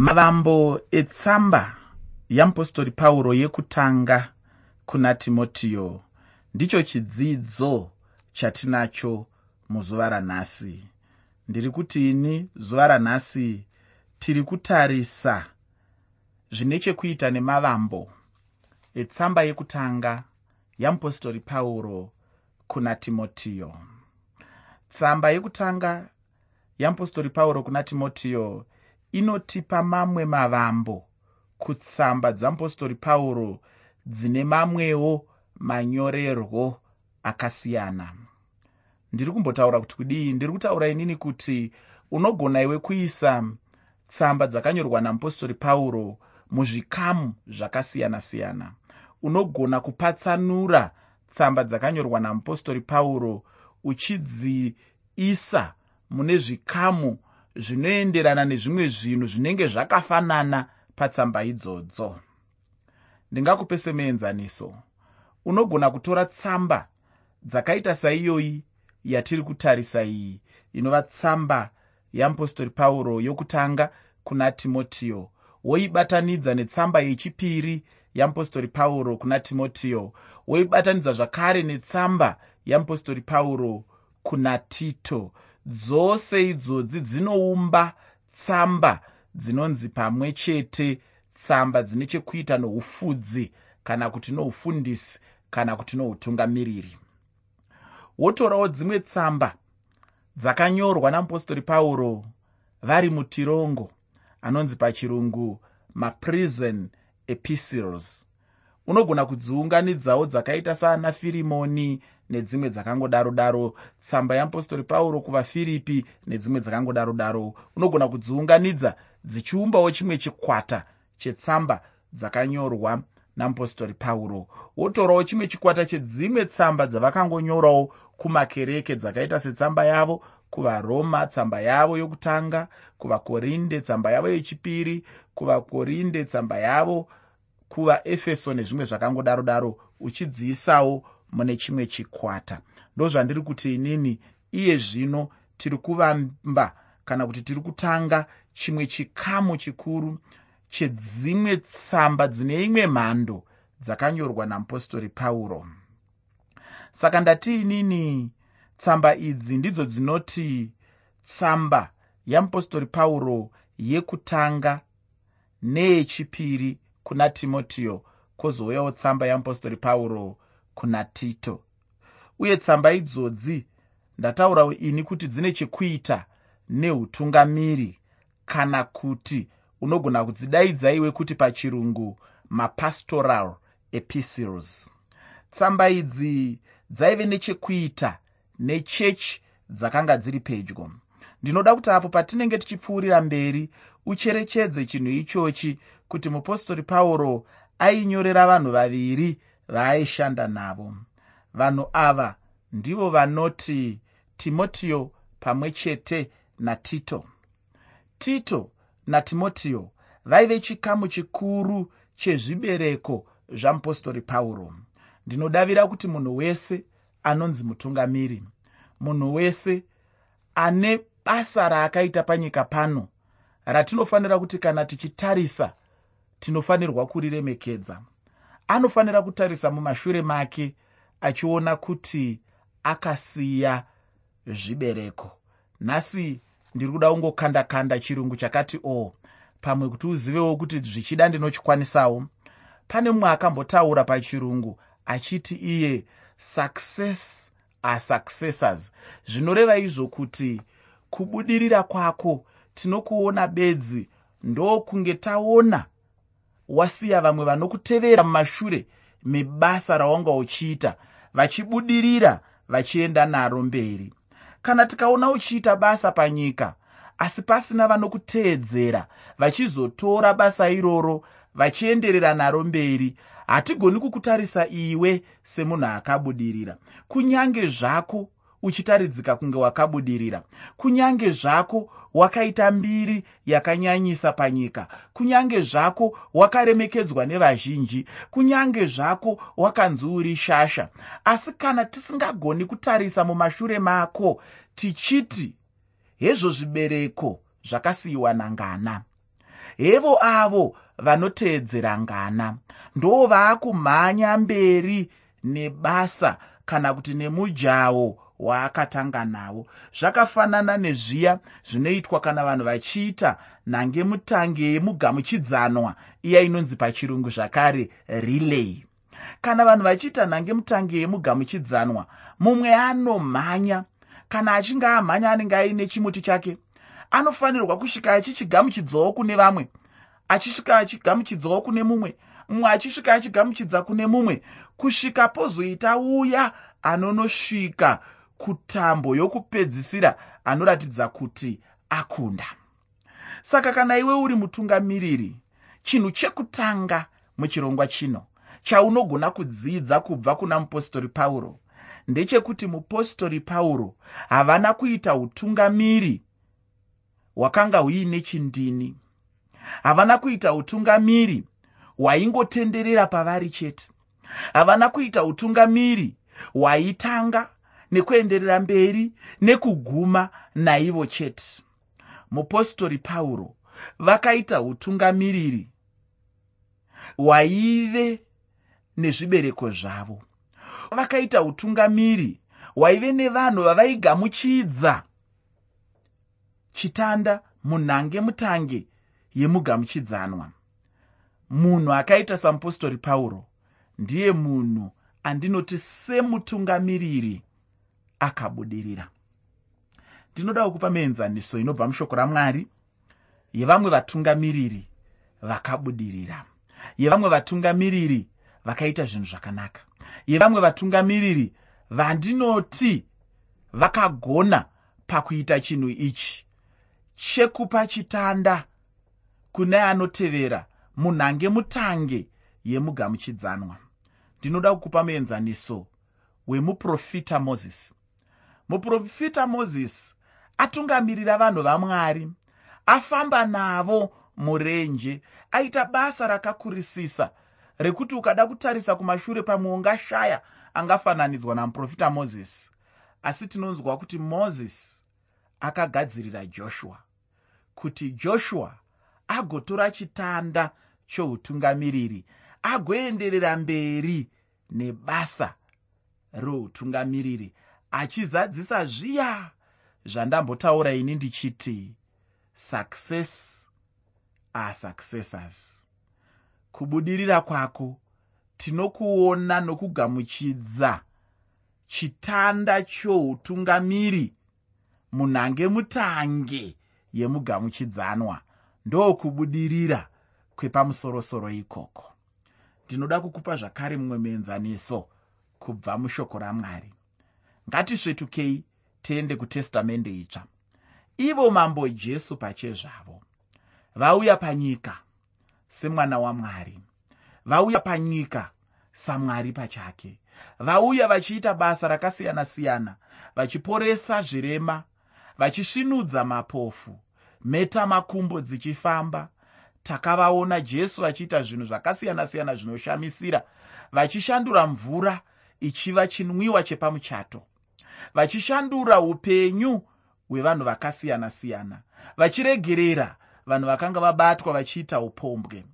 mavambo etsamba yamupostori pauro yekutanga kuna timotiyo ndicho chidzidzo chatinacho muzuva ranhasi. Ndiri kuti ini zuva ranhasi tiri kutarisa zvine chekuita nemavambo etsamba yekutanga yamupostori pauro kuna timotiyo. Tsamba yekutanga yamupostori pauro kuna timotiyo inotipa mamwe mavambo kutsamba dzamupostori pauro dzine mamwewo manyorerwo akasiyana. Ndiri kumbotaura kuti kudii? Ndiri kutaura inini kuti unogona iwe kuisa tsamba dzakanyorwa namupostori pauro muzvikamu zvakasiyana-siyana unogona kupatsanura tsamba dzakanyorwa namupostori pauro uchidziisa mune zvikamu zvinoenderana nezvimwe zvinhu zvinenge zvakafanana patsamba idzodzo. Ndingakupe semuenzaniso. Unogona kutora tsamba dzakaita saiyoyi yatiri kutarisa iyi. Inova tsamba yamupostori pauro yokutanga kuna timotiyo woibatanidza netsamba yechipiri yamupostori pauro kuna timotiyo woibatanidza zvakare netsamba yamupostori pauro kuna tito dzose idzodzi dzinoumba tsamba dzinonzi pamwe chete tsamba dzine chekuita noufudzi kana kuti noufundisi kana kuti noutungamiriri. Wotorawo dzimwe tsamba dzakanyorwa namupostori pauro vari mutirongo anonzi pachirungu maprison epistles. Unogona kudziunganidzawo dzakaita saana firimoni nedzimwe dzakangodaro daro. Tsamba yamupostori pauro kuvafiripi nedzimwe dzakangodaro daro. Unogona kudziunganidza dzichiumbawo chimwe chikwata chetsamba dzakanyorwa namupostori pauro. Wotorawo chimwe chikwata chedzimwe tsamba dzavakangonyorawo kumakereke dzakaita setsamba yavo kuvaroma tsamba yavo yokutanga kuvakorinde tsamba yavo yechipiri kuvakorinde tsamba yavo kuvaefeso nezvimwe zvakangodaro daro. Uchidziisawo mune chimwe chikwata. Ndozvandiri kuti inini iye zvino tiri kuvamba kana kuti tiri kutanga chimwe chikamu chikuru chedzimwe tsamba dzine imwe mhando dzakanyorwa namupostori pauro saka ndati inini tsamba idzi ndidzo dzinoti tsamba yamupostori pauro yekutanga neyechipiri kuna timotiyo kwozouyawo tsamba yamupostori pauro kuna tito. Uye tsamba idzodzi ndataura ini kuti dzine chekuita neutungamiri kana kuti unogona kudzidaidza iwe kuti pachirungu mapastoral epistles. Tsamba idzi dzaive nechekuita nechechi dzakanga dziri pedyo. Ndinoda kuti apo patinenge tichipfuurira mberi ucherechedze chinhu ichochi kuti mupostori pauro ainyorera vanhu vaviri vaaishanda navo. Vanhu ava ndivo vanoti timotiyo pamwe chete natito tito. Natimotiyo vaive chikamu chikuru chezvibereko zvamupostori pauro. Ndinodavira kuti munhu wese anonzi mutungamiri munhu wese ane basa raakaita panyika pano ratinofanira kuti kana tichitarisa tinofanirwa kuriremekedza anofanira kutarisa mumashure make achiona kuti akasiya zvibereko. Nhasi ndiri kuda kungokanda kanda chirungu chakati o oh, pamwe kuti uzivewo kuti zvichida ndinochikwanisawo? Pane mumwe akambotaura pachirungu achiti iye success are successors. Zvinoreva izvo kuti kubudirira kwako tinokuona bedzi ndokunge taona wasiya vamwe vanokutevera mumashure mebasa rawanga uchiita vachibudirira vachienda naro mberi. Kana tikaona uchiita basa panyika asi pasina vanokuteedzera vachizotora basa iroro vachienderera naro mberi hatigoni kukutarisa iwe semunhu akabudirira. Kunyange zvako uchitaridzika kunge wakabudirira. Kunyange zvako wakaita mbiri yakanyanyisa panyika kunyange zvako wakaremekedzwa nevazhinji kunyange zvako wakanzi uri shasha. Asi kana tisingagoni kutarisa mumashure mako tichiti hezvo zvibereko zvakasiyiwa nangana. Hevo avo vanoteedzera ngana ndo vaakumhanya mberi nebasa kana kuti nemujawo waakatanga nawo. Zvakafanana nezviya zvinoitwa kana vanhu vachiita nhange mutange yemugamuchidzanwa iya inonzi pachirungu zvakare relay. Kana vanhu vachiita nhange mutange yemugamuchidzanwa mumwe anomhanya. Kana achinge amhanya anenge aine chimuti chake anofanirwa kusvika achichigamuchidzawo kune vamwe achisvika achigamuchidzawo kune mumwe mumwe achisvika achigamuchidza kune mumwe kusvika pozoita uya anonosvika kutambo yokupedzisira anoratidza kuti akunda. Saka kana iwe uri mutungamiriri chinhu chekutanga muchirongwa chino chaunogona kudzidza kubva kuna mupostori pauro ndechekuti mupostori pauro havana kuita utungamiri hwakanga huine chindini. Havana kuita utungamiri hwaingotenderera pavari chete. Havana kuita utungamiri hwaitanga nekuenderera mberi nekuguma naivo chete. Mupostori pauro vakaita utungamiriri hwaive nezvibereko zvavo. Vakaita utungamiri hwaive nevanhu vavaigamuchidza chitanda munhange mutange yemugamuchidzanwa. Munhu akaita samupostori pauro ndiye munhu andinoti semutungamiriri akabudirira. Ndinoda kukupa muenzaniso inobva mushoko ramwari. Yevamwe vatungamiriri vakabudirira. Yevamwe vatungamiriri vakaita zvinhu zvakanaka. Yevamwe vatungamiriri vandinoti vakagona pakuita chinhu ichi. Chekupa chitanda kune anotevera munhange mutange yemugamuchidzanwa. Ndinoda kukupa muenzaniso wemuprofita mozisi muprofita mozisi atungamirira vanhu vamwari afamba navo murenje aita basa rakakurisisa rekuti ukada kutarisa kumashure pamwe ungashaya angafananidzwa namuprofita mozisi asi tinonzwa kuti mozisi akagadzirira joshua kuti joshua agotora chitanda choutungamiriri agoenderera mberi nebasa routungamiriri achizadzisa zviya zvandambotaura ini ndichiti success are successors. Kubudirira kwako tinokuona nokugamuchidza chitanda choutungamiri munhange mutange yemugamuchidzanwa. Ndokubudirira kwepamusorosoro ikoko. Ndinoda kukupa zvakare mumwe muenzaniso kubva mushoko ramwari ngatisvetukei tiende kutestamende itsva. Ivo mambo jesu pachezvavo. Vauya panyika semwana wamwari. Vauya panyika samwari pachake. Vauya vachiita basa rakasiyana-siyana vachiporesa zvirema vachisvinudza mapofu mheta makumbo dzichifamba takavaona jesu achiita zvinhu zvakasiyana-siyana zvinoshamisira vachishandura mvura ichiva chinwiwa chepamuchato vachishandura upenyu hwevanhu vakasiyana-siyana. Vachiregerera vanhu vakanga vabatwa vachiita upombwe.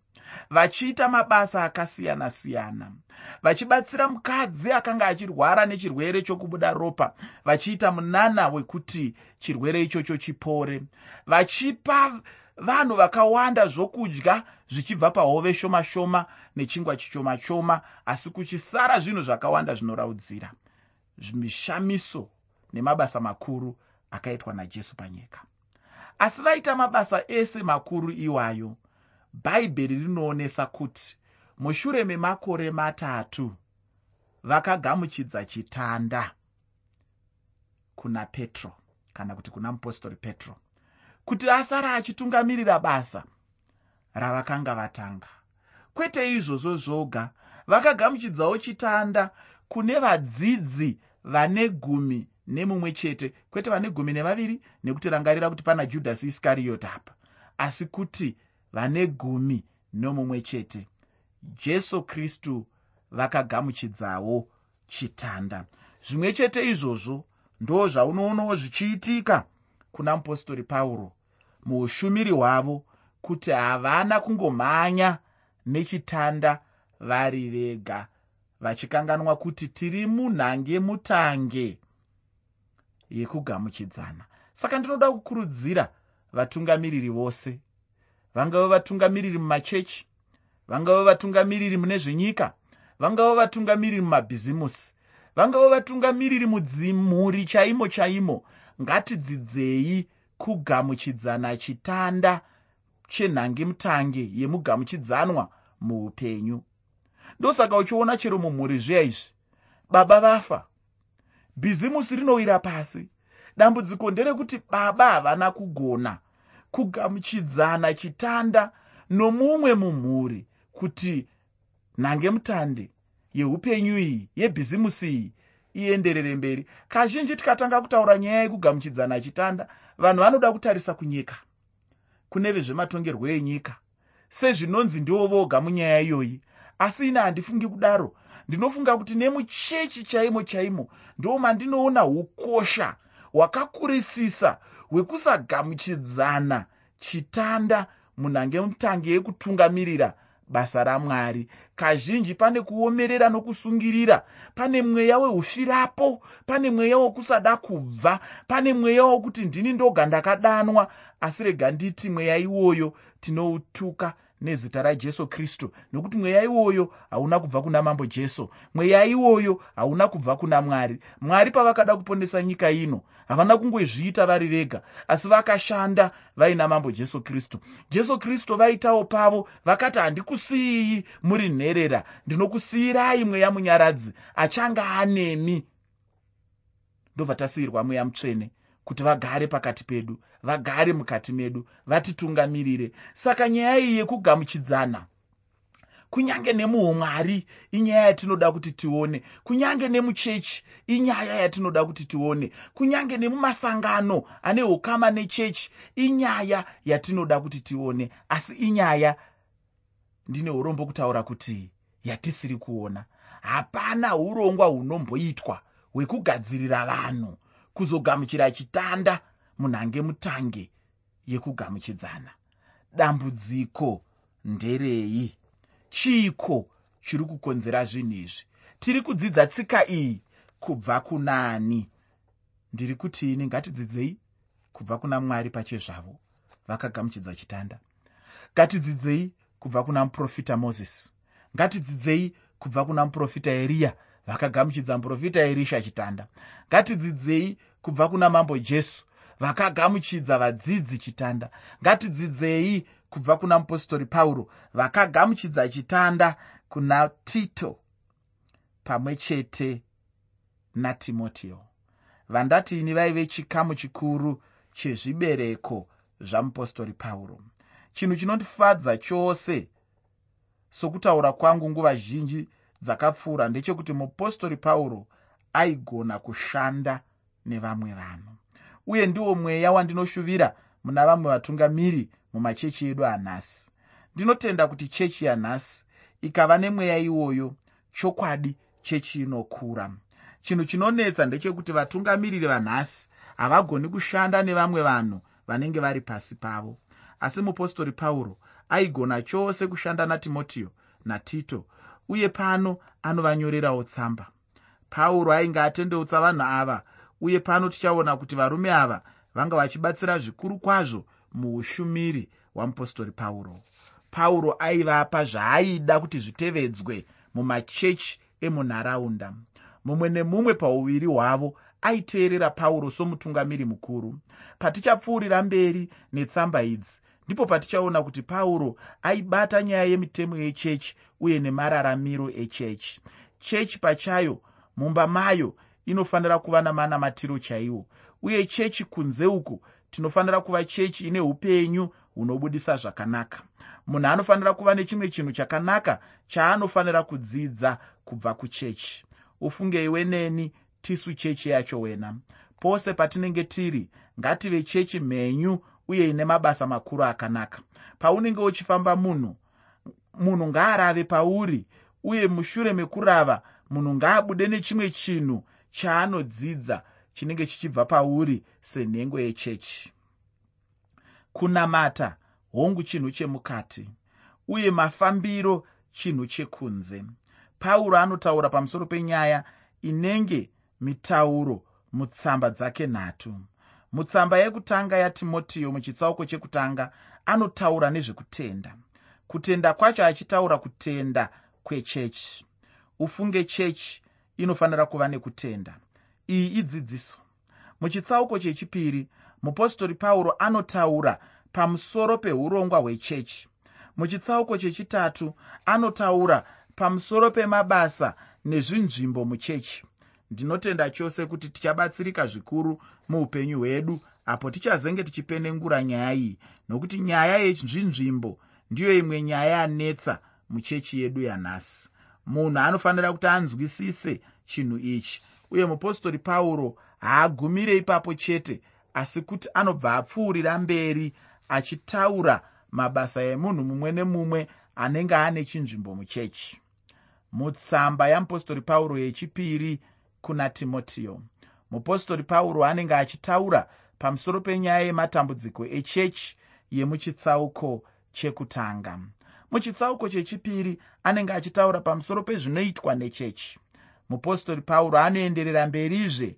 Vachiita mabasa akasiyana-siyana. Vachibatsira mukadzi akanga achirwara nechirwere chokubuda ropa vachiita munana wekuti chirwere ichocho chipore. Vachipa vanhu vakawanda zvokudya zvichibva pahove shoma shoma nechingwa chishoma shoma asi kuchisara zvinhu zvakawanda zvinoraudzira zvimishamiso nemabasa makuru akaitwa najesu panyika. Asi vaita mabasa ese makuru iwayo bhaibheri rinoonesa kuti mushure memakore matatu vakagamuchidza chitanda kuna petro kana kuti kuna mupostori petro kuti asara achitungamirira basa ravakanga vatanga. Kwete izvozvo zvoga vakagamuchidzawo chitanda kune vadzidzi vane gumi nemumwe chete. Kwete vane gumi nevaviri nekuti rangarira kuti pana judhasi iskariyoti apa. Asi kuti vane gumi nomumwe chete jesu kristu vakagamuchidzawo chitanda. Zvimwe chete izvozvo ndo zvaunoonawo zvichiitika kuna mupostori pauro muushumiri hwavo kuti havana kungomhanya nechitanda vari vega vachikanganwa kuti tiri munhange mutange yekugamuchidzana. Saka ndinoda kukurudzira vatungamiriri vose vangava vatungamiriri mumachechi vangava vatungamiriri mune zvenyika vangava vatungamiriri mumabhizimusi vangava vatungamiriri mudzimhuri chaimo chaimo ngatidzidzei kugamuchidzana chitanda chenhange mutange yemugamuchidzanwa muupenyu ndosaka uchiona chero mumhuri zviya izvi. Baba vafa. Bhizimusi rinowira pasi. Dambudziko nderekuti baba havana kugona kugamuchidzana chitanda nomumwe mumhuri kuti nhange mutande yeupenyu iyi yebhizimusi iyi ienderere mberi. Kazhinji tikatanga kutaura nyaya yekugamuchidzana chitanda vanhu vanoda kutarisa kunyika kune vezvematongerwo enyika. Sezvinonzi ndivo voga munyaya iyoyi asi ine handifungi kudaro. Ndinofunga kuti nemuchechi chaimo chaimo ndo mandinoona ukosha hwakakurisisa hwekusagamuchidzana chitanda munhange mutange yekutungamirira basa ramwari. Kazhinji pane kuomerera nokusungirira pane mweya weufirapo pane mweya wokusada kubva pane mweya wokuti ndini ndoga ndakadanwa asi rega nditi mweya iwoyo tinoutuka nezita rajesu kristu. Nokuti mweya iwoyo hauna kubva kuna mambo jesu. Mweya iwoyo hauna kubva kuna mwari. Mwari pavakada kuponesa nyika ino havana kungozviita vari vega asi vakashanda vaina mambo jesu kristu. Jesu kristu vaitawo pavo vakati handikusiyi muri nherera. Ndinokusiyirai mweya munyaradzi. Achanga anemi. Ndobva tasiyirwa mweya mutsvene kuti vagare pakati pedu vagare mukati medu vatitungamirire. Saka nyaya iyi yekugamuchidzana kunyange nemuumwari inyaya yatinoda kuti tione. Kunyange nemuchechi inyaya yatinoda kuti tione. Kunyange nemumasangano ane ukama nechechi inyaya yatinoda kuti tione. Asi inyaya ndine urombo kutaura kuti yatisiri kuona. Hapana urongwa hunomboitwa hwekugadzirira vanhu kuzogamuchira chitanda munhange mutange yekugamuchidzana. Dambudziko nderei? Chiiko chiri kukonzera zvinhu izvi? Tiri kudzidza tsika iyi kubva kunaani ndiri kuti ini ngatidzidzei kubva kuna mwari pachezvavo vakagamuchidza chitanda. Ngatidzidzei kubva kuna muprofita mozisi ngatidzidzei kubva kuna muprofita eriya vakagamuchidza muprofita erisha chitanda ngatidzidzei kubva kuna mambo jesu vakagamuchidza vadzidzi chitanda. Ngatidzidzei kubva kuna mupostori pauro vakagamuchidza chitanda kuna tito pamwe chete natimoteo vandati ini vaive chikamu chikuru chezvibereko zvamupostori pauro. Chinhu chinondifadza chose sokutaura kwangu nguva zhinji dzakapfuura ndechekuti mupostori pauro aigona kushanda nevamwe vanhu. Uye ndiwo mweya wandinoshuvira muna vamwe vatungamiri mumachechi edu anhasi. Ndinotenda kuti chechi yanhasi ikava nemweya iwoyo chokwadi chechi inokura. Chinhu chinonetsa ndechekuti vatungamiriri vanhasi havagoni kushanda nevamwe vanhu vanenge vari pasi pavo. Asi mupostori pauro aigona chose kushanda natimoteo natito uye pano anovanyorerawo tsamba. Pauro ainge atendeutsa vanhu ava uye pano tichaona kuti varume ava vanga vachibatsira zvikuru kwazvo muushumiri hwamupostori pauro. Pauro aivapa zvaaida kuti zvitevedzwe mumachechi emunharaunda. Mumwe nemumwe pauviri hwavo aiteerera pauro somutungamiri mukuru. Patichapfuurira mberi netsamba idzi ndipo patichaona kuti pauro aibata nyaya yemitemo yechechi uye nemararamiro echechi. Chechi pachayo mumba mayo inofanira kuva namanamatiro chaiwo. Uye chechi kunze uko tinofanira kuva chechi ine upenyu hunobudisa zvakanaka. Munhu anofanira kuva nechimwe chinhu chakanaka chaanofanira kudzidza kubva kuchechi. Ufungeiwe neni tisu chechi yacho wena. Pose patinenge tiri ngative chechi mhenyu uye ine mabasa makuru akanaka. Paunenge uchifamba munhu munhu ngaarave pauri uye mushure mekurava munhu ngaabude nechimwe chinhu chaanodzidza chinenge chichibva pauri senhengo yechechi. Kunamata hongu chinhu chemukati uye mafambiro chinhu chekunze. Pauro anotaura pamusoro penyaya inenge mitauro mutsamba dzake nhatu mutsamba yekutanga yatimotiyo muchitsauko chekutanga anotaura nezvekutenda. Kutenda kwacho achitaura kutenda kwechechi. Ufunge chechi inofanira kuva nekutenda. Iyi idzidziso. Muchitsauko chechipiri mupostori pauro anotaura pamusoro peurongwa hwechechi. Muchitsauko chechitatu anotaura pamusoro pemabasa nezvinzvimbo muchechi ndinotenda chose kuti tichabatsirika zvikuru muupenyu hwedu apo tichazenge tichipenengura nyaya iyi. Nokuti nyaya yezvinzvimbo ndiyo imwe nyaya yanetsa muchechi yedu yanhasi. Munhu anofanira kuti anzwisise chinhu ichi uye mupostori pauro haagumire ipapo chete asi kuti anobva apfuurira mberi achitaura mabasa emunhu mumwe nemumwe anenge ane chinzvimbo muchechi. Mutsamba yamupostori pauro yechipiri kuna timotiyo. Mupostori pauro anenge achitaura pamusoro penyaya yematambudziko echechi yemuchitsauko chekutanga. Muchitsauko chechipiri anenge achitaura pamusoro pezvinoitwa nechechi. Mupostori pauro anoenderera mberizve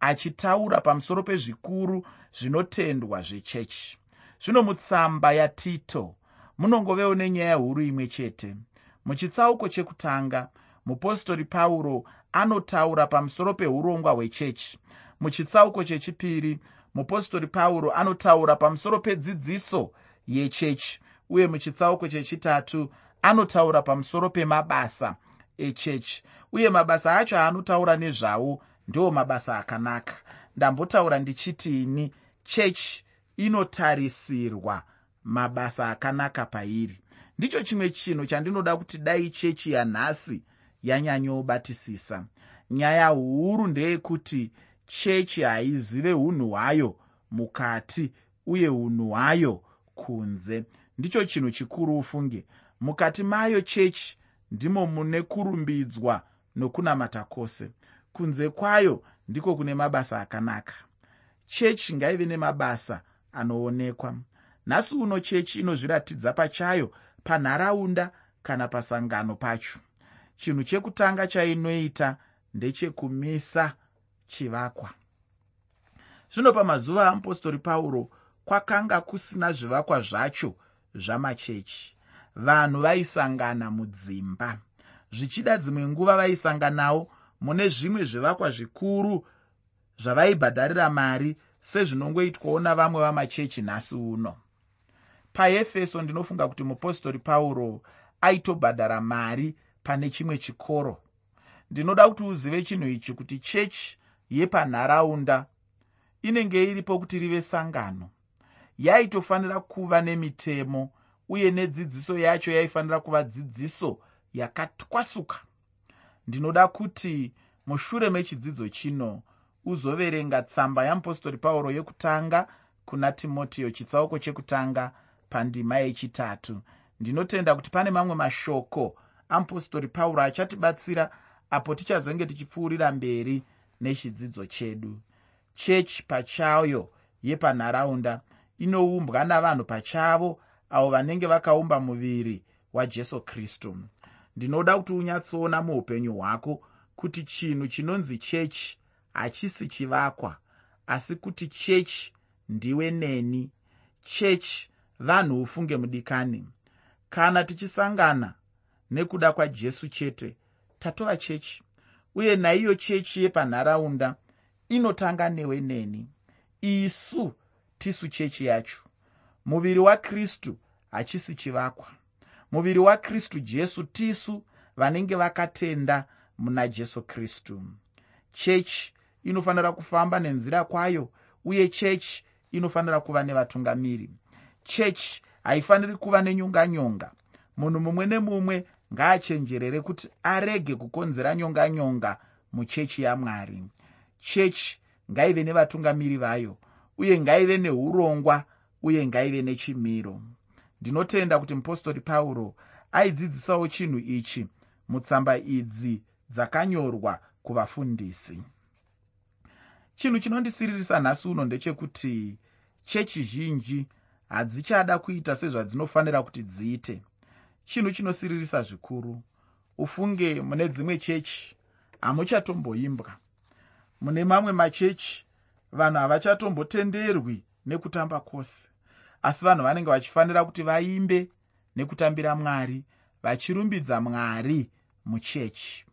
achitaura pamusoro pezvikuru zvinotendwa zvechechi. Zvino mutsamba yatito. Munongovewo nenyaya huru imwe chete. Muchitsauko chekutanga mupostori pauro anotaura pamusoro peurongwa hwechechi. Muchitsauko chechipiri mupostori pauro anotaura pamusoro pedzidziso yechechi uye muchitsauko chechitatu anotaura pamusoro pemabasa echechi. Uye mabasa acho aanotaura nezvawo ndiwo mabasa akanaka. Ndambotaura ndichitini chechi inotarisirwa mabasa akanaka pairi. Ndicho chimwe chinhu chandinoda kuti dai chechi yanhasi yanyanyobatisisa. Nyaya huru ndeyekuti chechi haizive unhu hwayo mukati uye unhu hwayo kunze. Ndicho chinhu chikuru ufunge. Mukati mayo chechi ndimo mune kurumbidzwa nokunamata kwose. Kunze kwayo ndiko kune mabasa akanaka. Chechi ngaive nemabasa anoonekwa. Nhasi uno chechi inozviratidza pachayo panharaunda kana pasangano pacho chinhu chekutanga chainoita ndechekumisa chivakwa. Zvino pamazuva amupostori pauro kwakanga kusina zvivakwa zvacho zvamachechi. Vanhu vaisangana mudzimba. Zvichida dzimwe nguva vaisanganawo mune zvimwe zvivakwa zvikuru zvavaibhadharira mari sezvinongoitwawo navamwe vamachechi nhasi uno. Paefeso ndinofunga kuti mupostori pauro aitobhadhara mari pane chimwe chikoro. Ndinoda kuti uzive chinhu ichi kuti chechi yepanharaunda inenge iripo kuti rive sangano. Yaitofanira kuva nemitemo uye nedzidziso yacho yaifanira kuva dzidziso yakatwasuka. Ndinoda kuti mushure mechidzidzo chino uzoverenga tsamba yamupostori pauro yekutanga kuna timotiyo chitsauko chekutanga pandima yechitatu. Ndinotenda kuti pane mamwe mashoko amupostori pauro achatibatsira apo tichazenge tichipfuurira mberi nechidzidzo chedu. Chechi pachayo yepanharaunda inoumbwa navanhu pachavo avo vanenge vakaumba muviri wajesu kristu. Ndinoda kuti unyatsoona muupenyu hwako kuti chinhu chinonzi chechi hachisi chivakwa asi kuti chechi ndiwe neni. Chechi vanhu ufunge mudikani. Kana tichisangana nekuda kwajesu chete. Tatova chechi uye naiyo chechi yepanharaunda inotanga newe neni. Isu tisu chechi yacho. Muviri wakristu hachisi chivakwa. Muviri wakristu jesu tisu vanenge vakatenda muna jesu kristu. Chechi inofanira kufamba nenzira kwayo uye chechi inofanira kuva nevatungamiri. Chechi haifaniri kuva nenyonganyonga munhu mumwe nemumwe ngaachenjerere kuti arege kukonzera nyonganyonga muchechi yamwari. Chechi ngaive nevatungamiri vayo uye ngaive neurongwa uye ngaive nechimiro. Ndinotenda kuti mupostori pauro aidzidzisawo chinhu ichi mutsamba idzi dzakanyorwa kuvafundisi. Chinhu chinondisiririsa nhasi uno ndechekuti chechi zhinji hadzichada kuita sezvadzinofanira kuti dziite chinhu chinosiririsa zvikuru. Ufunge mune dzimwe chechi hamuchatomboimbwa. Mune mamwe machechi vanhu havachatombotenderwi nekutamba kwose asi vanhu vanenge vachifanira kuti vaimbe nekutambira mwari vachirumbidza mwari muchechi.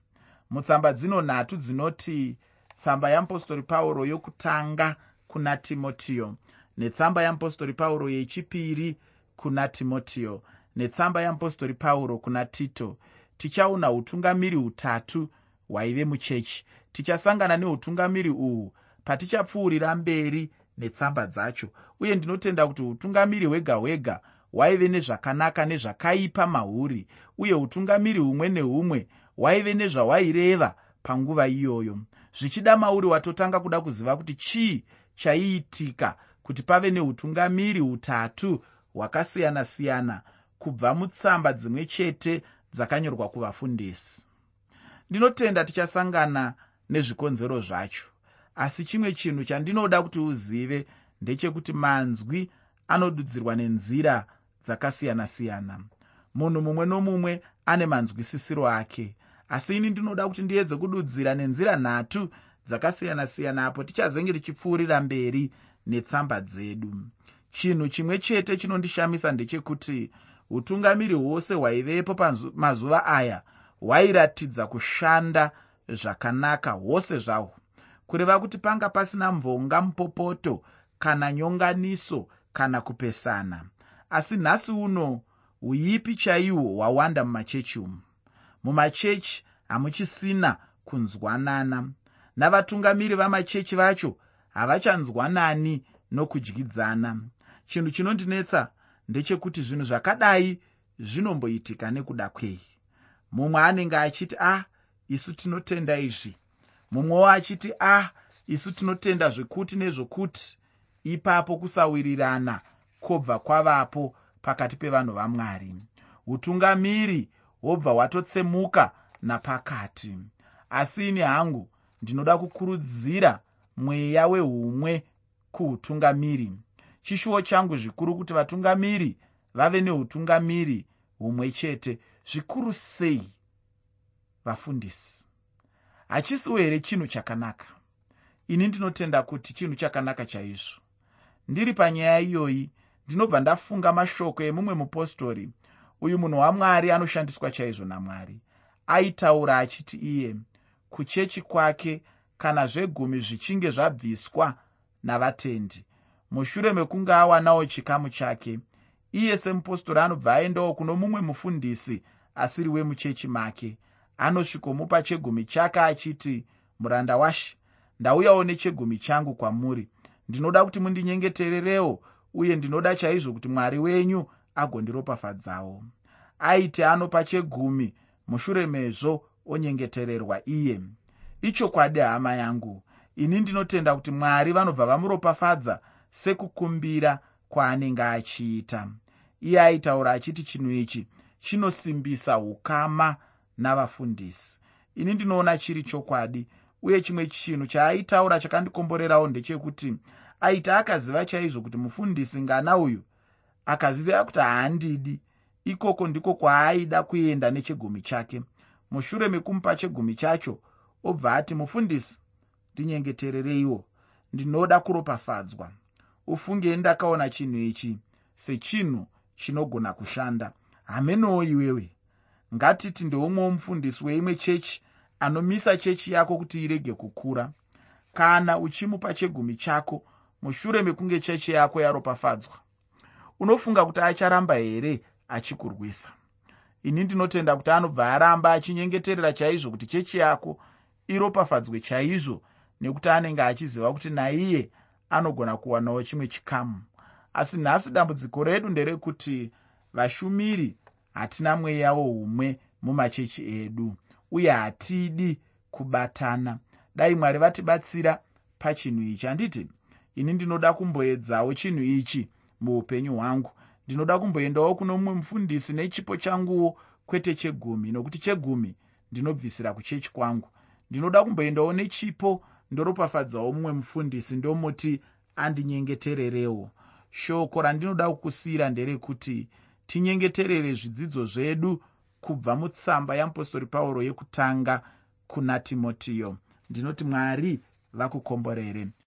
Mutsamba dzino nhatu dzinoti tsamba yeapostori pauro yokutanga kuna timotiyo netsamba yeapostori pauro yechipiri kuna timotiyo netsamba yeapostori pauro kuna tito tichaona utungamiri hutatu hwaive muchechi. Tichasangana neutungamiri uhwu patichapfuurira mberi netsamba dzacho uye ndinotenda kuti utungamiri hwega hwega hwaive nezvakanaka nezvakaipa mahuri uye utungamiri humwe nehumwe hwaive nezvahwaireva panguva iyoyo. Zvichida mauri watotanga kuda kuziva kuti chii chaiitika kuti pave neutungamiri hutatu hwakasiyana-siyana kubva mutsamba dzimwe chete dzakanyorwa kuvafundisi. Ndinotenda tichasangana nezvikonzero zvacho asi chimwe chinhu chandinoda kuti uzive ndechekuti manzwi anodudzirwa nenzira dzakasiyana-siyana. Munhu mumwe nomumwe ane manzwisisiro ake asi ini ndinoda kuti ndiedze kududzira nenzira nhatu dzakasiyana-siyana apo tichazenge tichipfuurira mberi netsamba dzedu. Chinhu chimwe chete chinondishamisa ndechekuti utungamiri hwose hwaivepo pamazuva aya hwairatidza kushanda zvakanaka hwose zvahwo kureva kuti panga pasina mvonga mupopoto kana nyonganiso kana kupesana asi nhasi uno uipi chaihwo hwawanda mumachechi umu. Mumachechi hamuchisina kunzwanana navatungamiri vamachechi vacho havachanzwanani nokudyidzana. Chinhu chinondinetsa ndechekuti zvinhu zvakadai zvinomboitika nekuda kwei mumwe anenge achiti a ah, isu tinotenda izvi. Mumwewo achiti ah, isu tinotenda zvekuti nezvokuti. Ipapo kusawirirana kwobva kwavapo pakati pevanhu vamwari. Utungamiri hwobva hwatotsemuka napakati. Asi ini hangu ndinoda kukurudzira mweya weumwe kuutungamiri chishuwo changu zvikuru kuti vatungamiri vave neutungamiri humwe chete. Zvikuru sei vafundisi? Hachisiwo here chinhu chakanaka? Ini ndinotenda kuti chinhu chakanaka chaizvo. Ndiri panyaya iyoyi ndinobva ndafunga mashoko emumwe mupostori. Uyu munhu wamwari anoshandiswa chaizvo namwari. Aitaura achiti iye kuchechi kwake kana zvegumi zvichinge zvabviswa navatendi mushure mekunge awanawo chikamu chake iye semupostori anobva aendawo kuno mumwe mufundisi asiri wemuchechi make anosvikomupa chegumi chake achiti muranda washe ndauyawo nechegumi changu kwamuri. Ndinoda kuti mundinyengetererewo uye ndinoda chaizvo kuti mwari wenyu agondiropafadzawo. Aiti anopa chegumi mushure mezvo onyengetererwa iye. Ichokwadi hama yangu ini ndinotenda kuti mwari vanobva vamuropafadza sekukumbira kwaanenge achiita. Iye aitaura achiti chinhu ichi chinosimbisa ukama navafundisi. Ini ndinoona chiri chokwadi uye chimwe chinhu chaaitaura chakandikomborerawo ndechekuti aiti akaziva chaizvo kuti mufundisi ngana uyu akaziva kuti haandidi. Ikoko ndiko kwaaida kuenda nechegumi chake. Mushure mekumupa chegumi chacho obva ati mufundisi ndinyengeterereiwo. Ndinoda kuropafadzwa ufunge ndakaona chinhu ichi sechinhu chinogona kushanda. Hamenowo iwewe. Ngatiti ndeumwewo mufundisi weimwe chechi anomisa chechi yako kuti irege kukura. Kana uchimupa chegumi chako mushure mekunge chechi yako yaropafadzwa unofunga kuti acharamba here achikurwisa? Ini ndinotenda kuti anobva aramba achinyengeterera chaizvo kuti chechi yako iropafadzwe chaizvo nekuti anenge achiziva kuti naiye anogona kuwanawo chimwe chikamu. Asi nhasi dambudziko redu nderekuti vashumiri hatina mweyawo humwe mumachechi edu uye hatidi kubatana. Dai mwari vatibatsira pachinhu ichi. Handiti ini ndinoda kumboedzawo chinhu ichi muupenyu hwangu. Ndinoda kumboendawo kuno mumwe mufundisi nechipo changuwo kwete chegumi nokuti chegumi ndinobvisira kuchechi kwangu. Ndinoda kumboendawo nechipo ndoropafadzawo mumwe mufundisi ndomuti andinyengetererewo. Shoko randinoda kukusiyira nderekuti tinyengeterere zvidzidzo zvedu kubva mutsamba yeapostori pauro yekutanga kuna timotiyo. Ndinoti mwari vakukomborere